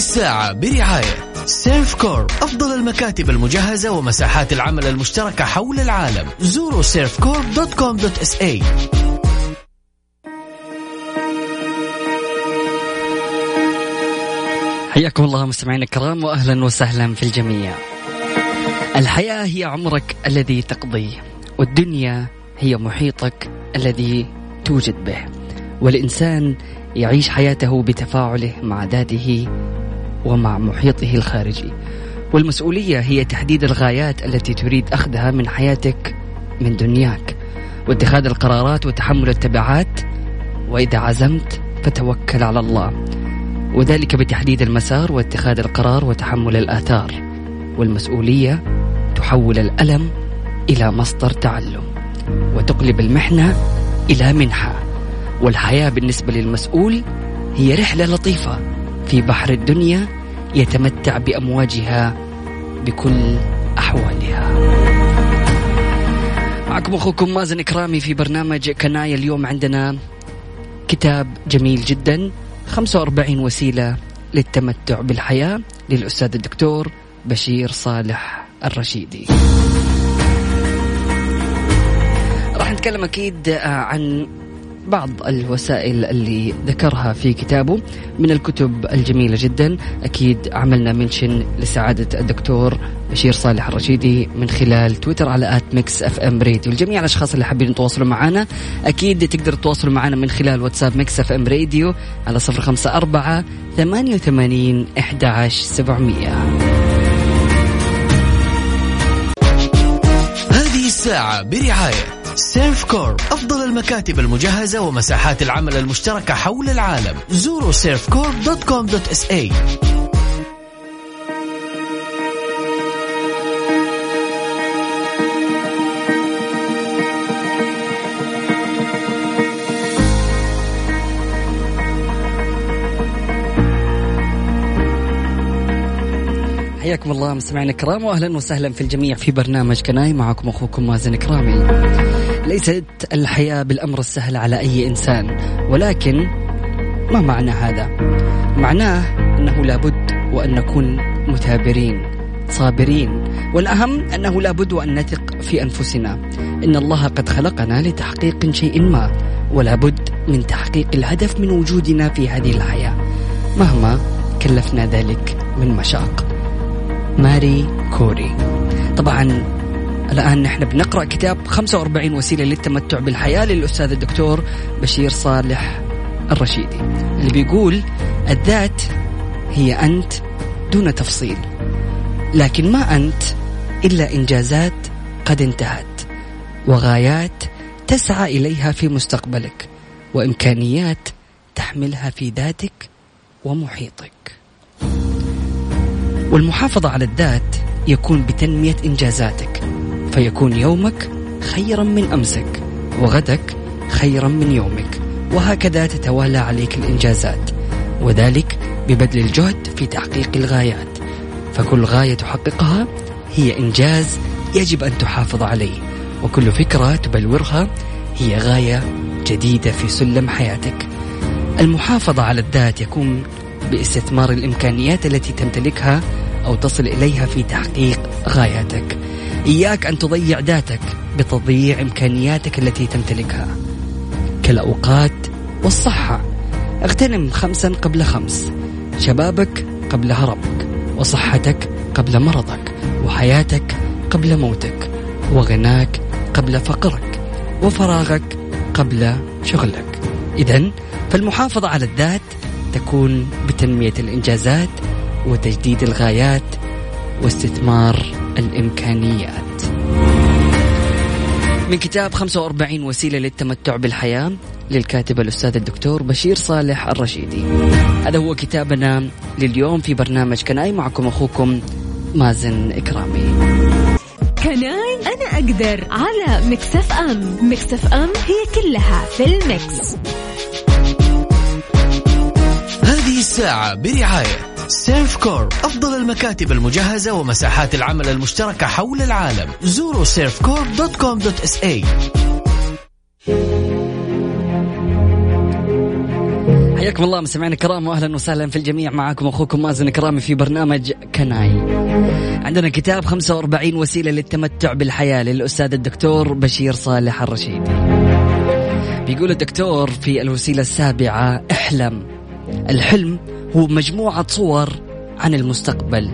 الساعة برعاية Servcorp أفضل المكاتب المجهزة ومساحات العمل المشتركة حول العالم. زوروا Servcorp dot com dot SA. حياكم الله مستمعينا الكرام واهلا وسهلا في الجميع. الحياة هي عمرك الذي تقضيه والدنيا هي محيطك الذي توجد به. والإنسان يعيش حياته بتفاعله مع ذاته ومع محيطه الخارجي. والمسؤولية هي تحديد الغايات التي تريد أخذها من حياتك من دنياك. واتخاذ القرارات وتحمل التبعات. وإذا عزمت فتوكل على الله. وذلك بتحديد المسار واتخاذ القرار وتحمل الآثار. والمسؤولية تحول الألم إلى مصدر تعلم. وتقلب المحنة إلى منحة. والحياة بالنسبة للمسؤول هي رحلة لطيفة. في بحر الدنيا يتمتع بأمواجها بكل أحوالها. معكم أخوكم مازن إكرامي في برنامج كناية اليوم. عندنا كتاب جميل جدا 45 وسيلة للتمتع بالحياة للأستاذ الدكتور بشير صالح الرشيدي. راح نتكلم أكيد عن بعض الوسائل اللي ذكرها في كتابه من الكتب الجميلة جدا. أكيد عملنا mention لسعادة الدكتور بشير صالح الرشيدي من خلال تويتر على at Mix FM Radio. لجميع الأشخاص اللي حابين يتواصلوا معنا أكيد تقدروا تتواصلوا معنا من خلال واتساب Mix FM Radio على صفر خمسة أربعة ثمانية وثمانين أحد عشر سبعمية. هذه الساعة برعاية Servcorp أفضل المكاتب المجهزة ومساحات العمل المشتركة حول العالم. زوروا Servcorp dot com dot SA حياكم الله مستمعينا الكرام واهلا وسهلا في الجميع في برنامج كناي معكم أخوكم مازن كرامي. ليست الحياة بالأمر السهل على أي إنسان ولكن ما معنى هذا؟ معناه أنه لابد وأن نكون مثابرين صابرين والأهم أنه لابد وأن نثق في أنفسنا إن الله قد خلقنا لتحقيق شيء ما ولابد من تحقيق الهدف من وجودنا في هذه الحياة مهما كلفنا ذلك من مشاق ماري كوري. طبعا الآن نحن بنقرأ كتاب 45 وسيلة للتمتع بالحياة للأستاذ الدكتور بشير صالح الرشيدي اللي بيقول الذات هي أنت دون تفصيل لكن ما أنت إلا إنجازات قد انتهت وغايات تسعى إليها في مستقبلك وإمكانيات تحملها في ذاتك ومحيطك. والمحافظة على الذات يكون بتنمية إنجازاتك. فيكون يومك خيرا من أمسك وغدك خيرا من يومك. وهكذا تتوالى عليك الإنجازات. وذلك ببذل الجهد في تحقيق الغايات. فكل غاية تحققها هي إنجاز يجب أن تحافظ عليه. وكل فكرة تبلورها هي غاية جديدة في سلم حياتك. المحافظة على الذات يكون باستثمار الإمكانيات التي تمتلكها أو تصل إليها في تحقيق غاياتك. إياك أن تضيع ذاتك بتضييع إمكانياتك التي تمتلكها. كالأوقات والصحة. اغتنم خمسا قبل خمس. شبابك قبل هرمك، وصحتك قبل مرضك، وحياتك قبل موتك، وغناك قبل فقرك، وفراغك قبل شغلك. اذا فالمحافظة على الذات تكون بتنمية الإنجازات وتجديد الغايات واستثمار الإمكانيات. من كتاب 45 وسيلة للتمتع بالحياة للكاتب الأستاذ الدكتور بشير صالح الرشيدي. هذا هو كتابنا لليوم في برنامج Can I. معكم أخوكم مازن إكرامي. Can I أنا أقدر على Mix FM. Mix FM هي كلها في ال mix. هذه الساعة برعاية Servcorp أفضل المكاتب المجهزة ومساحات العمل المشتركة حول العالم زوروا Servcorp dot com dot SA حياكم الله مستمعينا الكرام واهلا وسهلا في الجميع معاكم أخوكم مازن كرامي في برنامج كناي. عندنا كتاب 45 وسيلة للتمتع بالحياة للأستاذ الدكتور بشير صالح الرشيدي. بيقول الدكتور في الوسيلة السابعة احلم. الحلم هو مجموعة صور عن المستقبل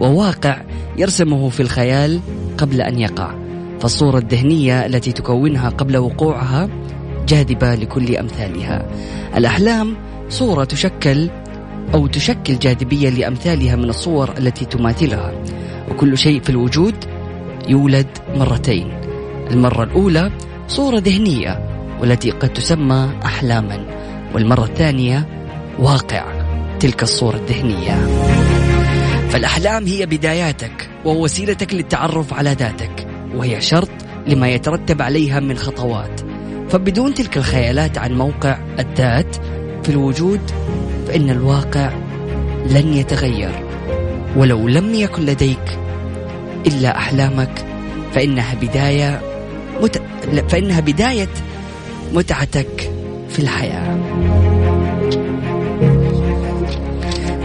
وواقع يرسمه في الخيال قبل أن يقع. فالصورة الذهنية التي تكونها قبل وقوعها جاذبة لكل أمثالها. الأحلام صورة تشكل أو تشكل جاذبية لأمثالها من الصور التي تماثلها. وكل شيء في الوجود يولد مرتين. المرة الأولى صورة ذهنية والتي قد تسمى أحلاما والمرة الثانية واقع. تلك الصورة الذهنية. فالأحلام هي بداياتك ووسيلتك للتعرف على ذاتك وهي شرط لما يترتب عليها من خطوات. فبدون تلك الخيالات عن موقع الذات في الوجود فإن الواقع لن يتغير. ولو لم يكن لديك إلا أحلامك فإنها بداية مت... فإنها بداية متعتك في الحياة.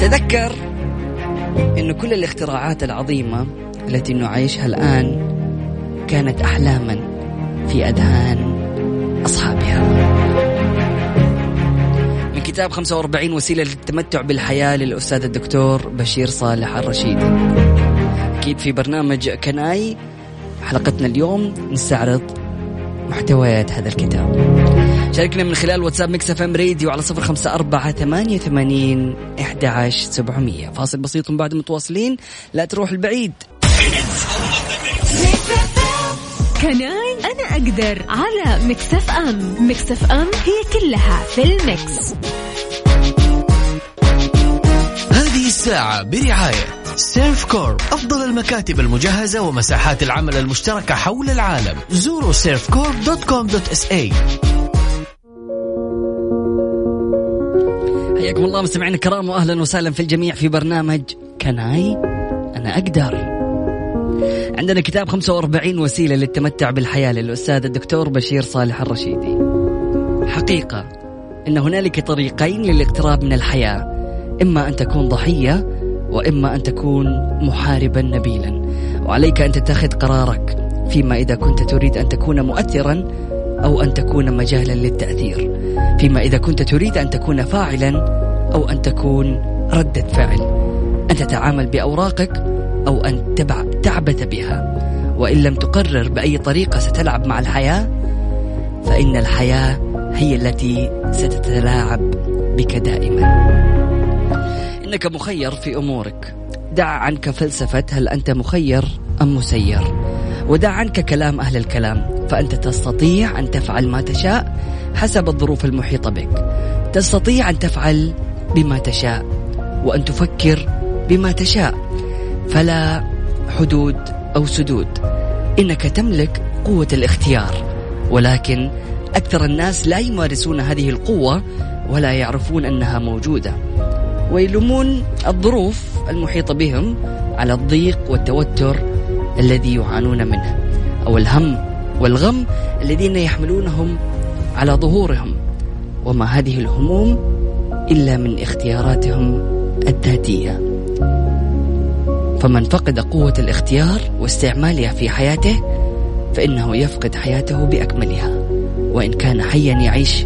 تذكر أن كل الاختراعات العظيمة التي نعيشها الآن كانت أحلاما في أذهان أصحابها. من كتاب 45 وسيلة للتمتع بالحياة للأستاذ الدكتور بشير صالح الرشيدي أكيد في برنامج Can I حلقتنا اليوم نستعرض محتويات هذا الكتاب. شاركنا من خلال واتساب Mix FM Radio على صفر خمسة أربعة ثمانية ثمانين إحدى عشر سبعمية. فاصل بسيط بعد متواصلين. لا تروح البعيد. Can I أنا أقدر على Mix FM. Mix FM هي كلها في ال mix هذه الساعة برعاية Servcorp أفضل المكاتب المجهزة ومساحات العمل المشتركة حول العالم. زوروا Servcorp dot com dot SA. حياكم الله مستمعينا الكرام واهلا وسهلا في الجميع في برنامج كناي أنا أقدر. عندنا كتاب 45 وسيلة للتمتع بالحياة للأستاذ الدكتور بشير صالح الرشيدي. حقيقة أن هنالك طريقين للاقتراب من الحياة إما أن تكون ضحية وإما أن تكون محاربا نبيلا. وعليك أن تتخذ قرارك فيما إذا كنت تريد أن تكون مؤثرا أو أن تكون مجالا للتأثير. فيما إذا كنت تريد أن تكون فاعلا أو أن تكون ردة فعل. أن تتعامل بأوراقك أو أن تبع تعبث بها. وإن لم تقرر بأي طريقة ستلعب مع الحياة فإن الحياة هي التي ستتلاعب بك دائما. إنك مخير في أمورك. دع عنك فلسفة هل أنت مخير أم مسير. ودع عنك كلام أهل الكلام فأنت تستطيع أن تفعل ما تشاء حسب الظروف المحيطة بك. تستطيع أن تفعل بما تشاء وأن تفكر بما تشاء. فلا حدود أو سدود. إنك تملك قوة الاختيار ولكن أكثر الناس لا يمارسون هذه القوة ولا يعرفون أنها موجودة. ويلومون الظروف المحيطة بهم على الضيق والتوتر الذي يعانون منه أو الهم والغم الذين يحملونهم على ظهورهم. وما هذه الهموم إلا من اختياراتهم الذاتية. فمن فقد قوة الاختيار واستعمالها في حياته فإنه يفقد حياته بأكملها. وإن كان حيا يعيش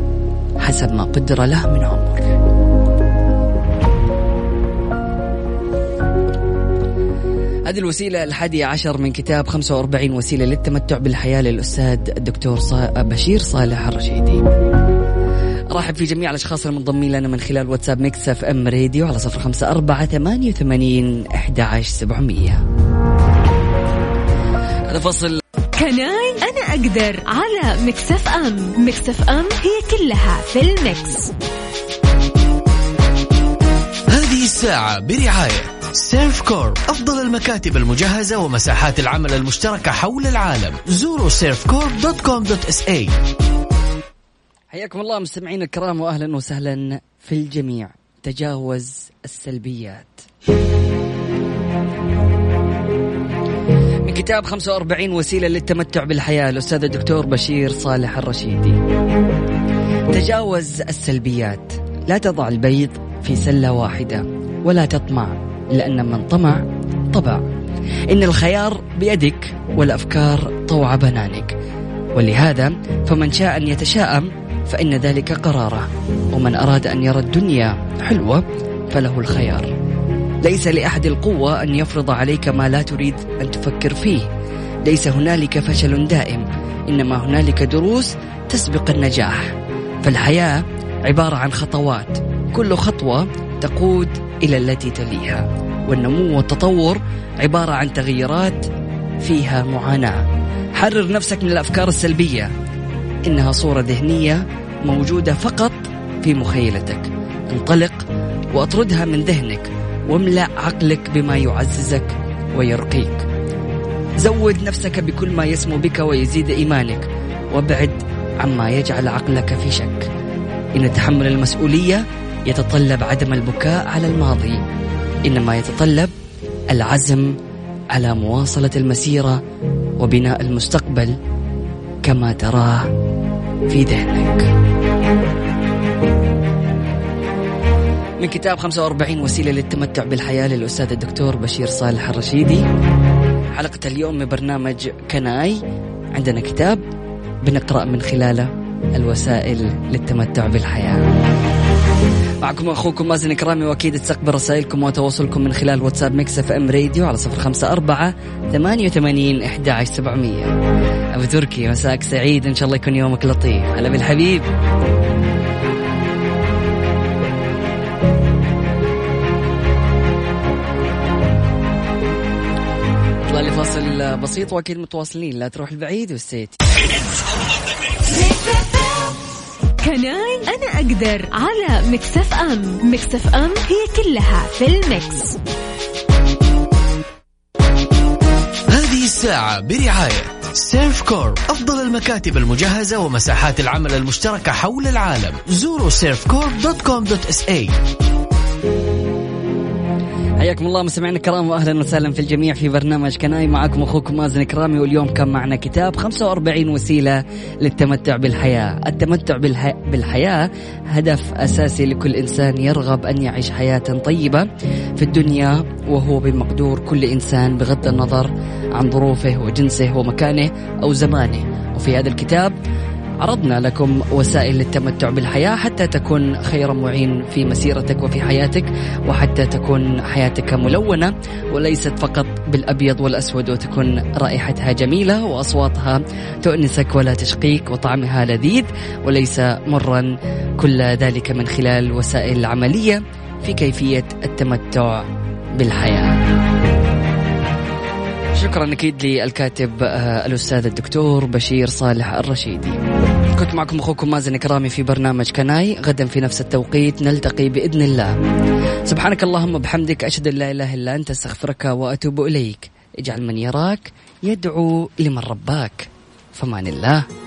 حسب ما قدر له من عمر هذه الوسيلة الحادية عشر من كتاب 45 وسيلة للتمتع بالحياة للأستاذ الدكتور بشير صالح الرشيدي. رحب في جميع الأشخاص المنضمين لنا من خلال واتساب Mix FM Radio على صفر خمسة أربعة ثمانية وثمانين أحد عشر سبعمية. هذا فصل. Can I أنا أقدر على Mix FM. Mix FM هي كلها في ال mix. هذه الساعة برعاية Servcorp أفضل المكاتب المجهزة ومساحات العمل المشتركة حول العالم. زوروا Servcorp dot com dot SA. حياكم الله مستمعين الكرام واهلا وسهلا في الجميع. تجاوز السلبيات. من كتاب 45 وسيلة للتمتع بالحياة الأستاذ الدكتور بشير صالح الرشيدي. تجاوز السلبيات. لا تضع البيض في سلة واحدة ولا تطمع. لأن من طمع طبع. إن الخيار بيدك والأفكار طوع بنانك. ولهذا فمن شاء أن يتشاءم فإن ذلك قرارة. ومن أراد أن يرى الدنيا حلوة فله الخيار. ليس لأحد القوة أن يفرض عليك ما لا تريد أن تفكر فيه. ليس هنالك فشل دائم إنما هنالك دروس تسبق النجاح. فالحياة عبارة عن خطوات. كل خطوة تقود إلى التي تليها. والنمو والتطور عبارة عن تغييرات فيها معاناة. حرر نفسك من الأفكار السلبية. إنها صورة ذهنية موجودة فقط في مخيلتك. انطلق وأطردها من ذهنك. واملأ عقلك بما يعززك ويرقيك. زود نفسك بكل ما يسمو بك ويزيد إيمانك. وابعد عما يجعل عقلك في شك. إن تحمل المسؤولية يتطلب عدم البكاء على الماضي إنما يتطلب العزم على مواصلة المسيرة وبناء المستقبل كما تراه في ذهنك. من كتاب 45 وسيلة للتمتع بالحياة للأستاذ الدكتور بشير صالح الرشيدي. حلقة اليوم من برنامج Can I. عندنا كتاب بنقرأ من خلاله الوسائل للتمتع بالحياة. معكم أخوكم مازن كرامي وأكيد تستقبل رسائلكم وتواصلكم من خلال واتساب Mix FM Radio على صفر خمسة أربعة ثمانية وثمانين إحدى عشر سبعمية. أبو تركي مساك سعيد. إن شاء الله يكون يومك لطيف. هلا بالحبيب. طلع لي فاصل بسيط وأكيد متواصلين. لا تروح البعيد والسيت Can I أنا أقدر على Mix FM. Mix FM هي كلها في ال mix هذه الساعة برعاية Servcorp أفضل المكاتب المجهزة ومساحات العمل المشتركة حول العالم. زوروا Servcorp dot com dot SA. حياكم الله مستمعينا الكرام واهلا وسهلا في الجميع في برنامج Can I. معكم أخوكم مازن كرامي واليوم كان معنا كتاب 45 وسيلة للتمتع بالحياة، التمتع بالحي... بالحياة هدف أساسي لكل إنسان يرغب أن يعيش حياة طيبة في الدنيا وهو بمقدور كل إنسان بغض النظر عن ظروفه وجنسه ومكانه أو زمانه، وفي هذا الكتاب عرضنا لكم وسائل للتمتع بالحياة حتى تكون خير معين في مسيرتك وفي حياتك وحتى تكون حياتك ملونة وليست فقط بالأبيض والأسود وتكون رائحتها جميلة وأصواتها تؤنسك ولا تشقيك وطعمها لذيذ وليس مرا كل ذلك من خلال وسائل عملية في كيفية التمتع بالحياة. شكرا أكيد للكاتب آه، الأستاذ الدكتور بشير صالح الرشيدي. كنت معكم أخوكم مازن كرامي في برنامج كناي. غدا في نفس التوقيت نلتقي بإذن الله. سبحانك اللهم بحمدك أشهد أن لا إله إلا أنت أستغفرك وأتوب إليك. اجعل من يراك يدعو لمن رباك. فمان الله.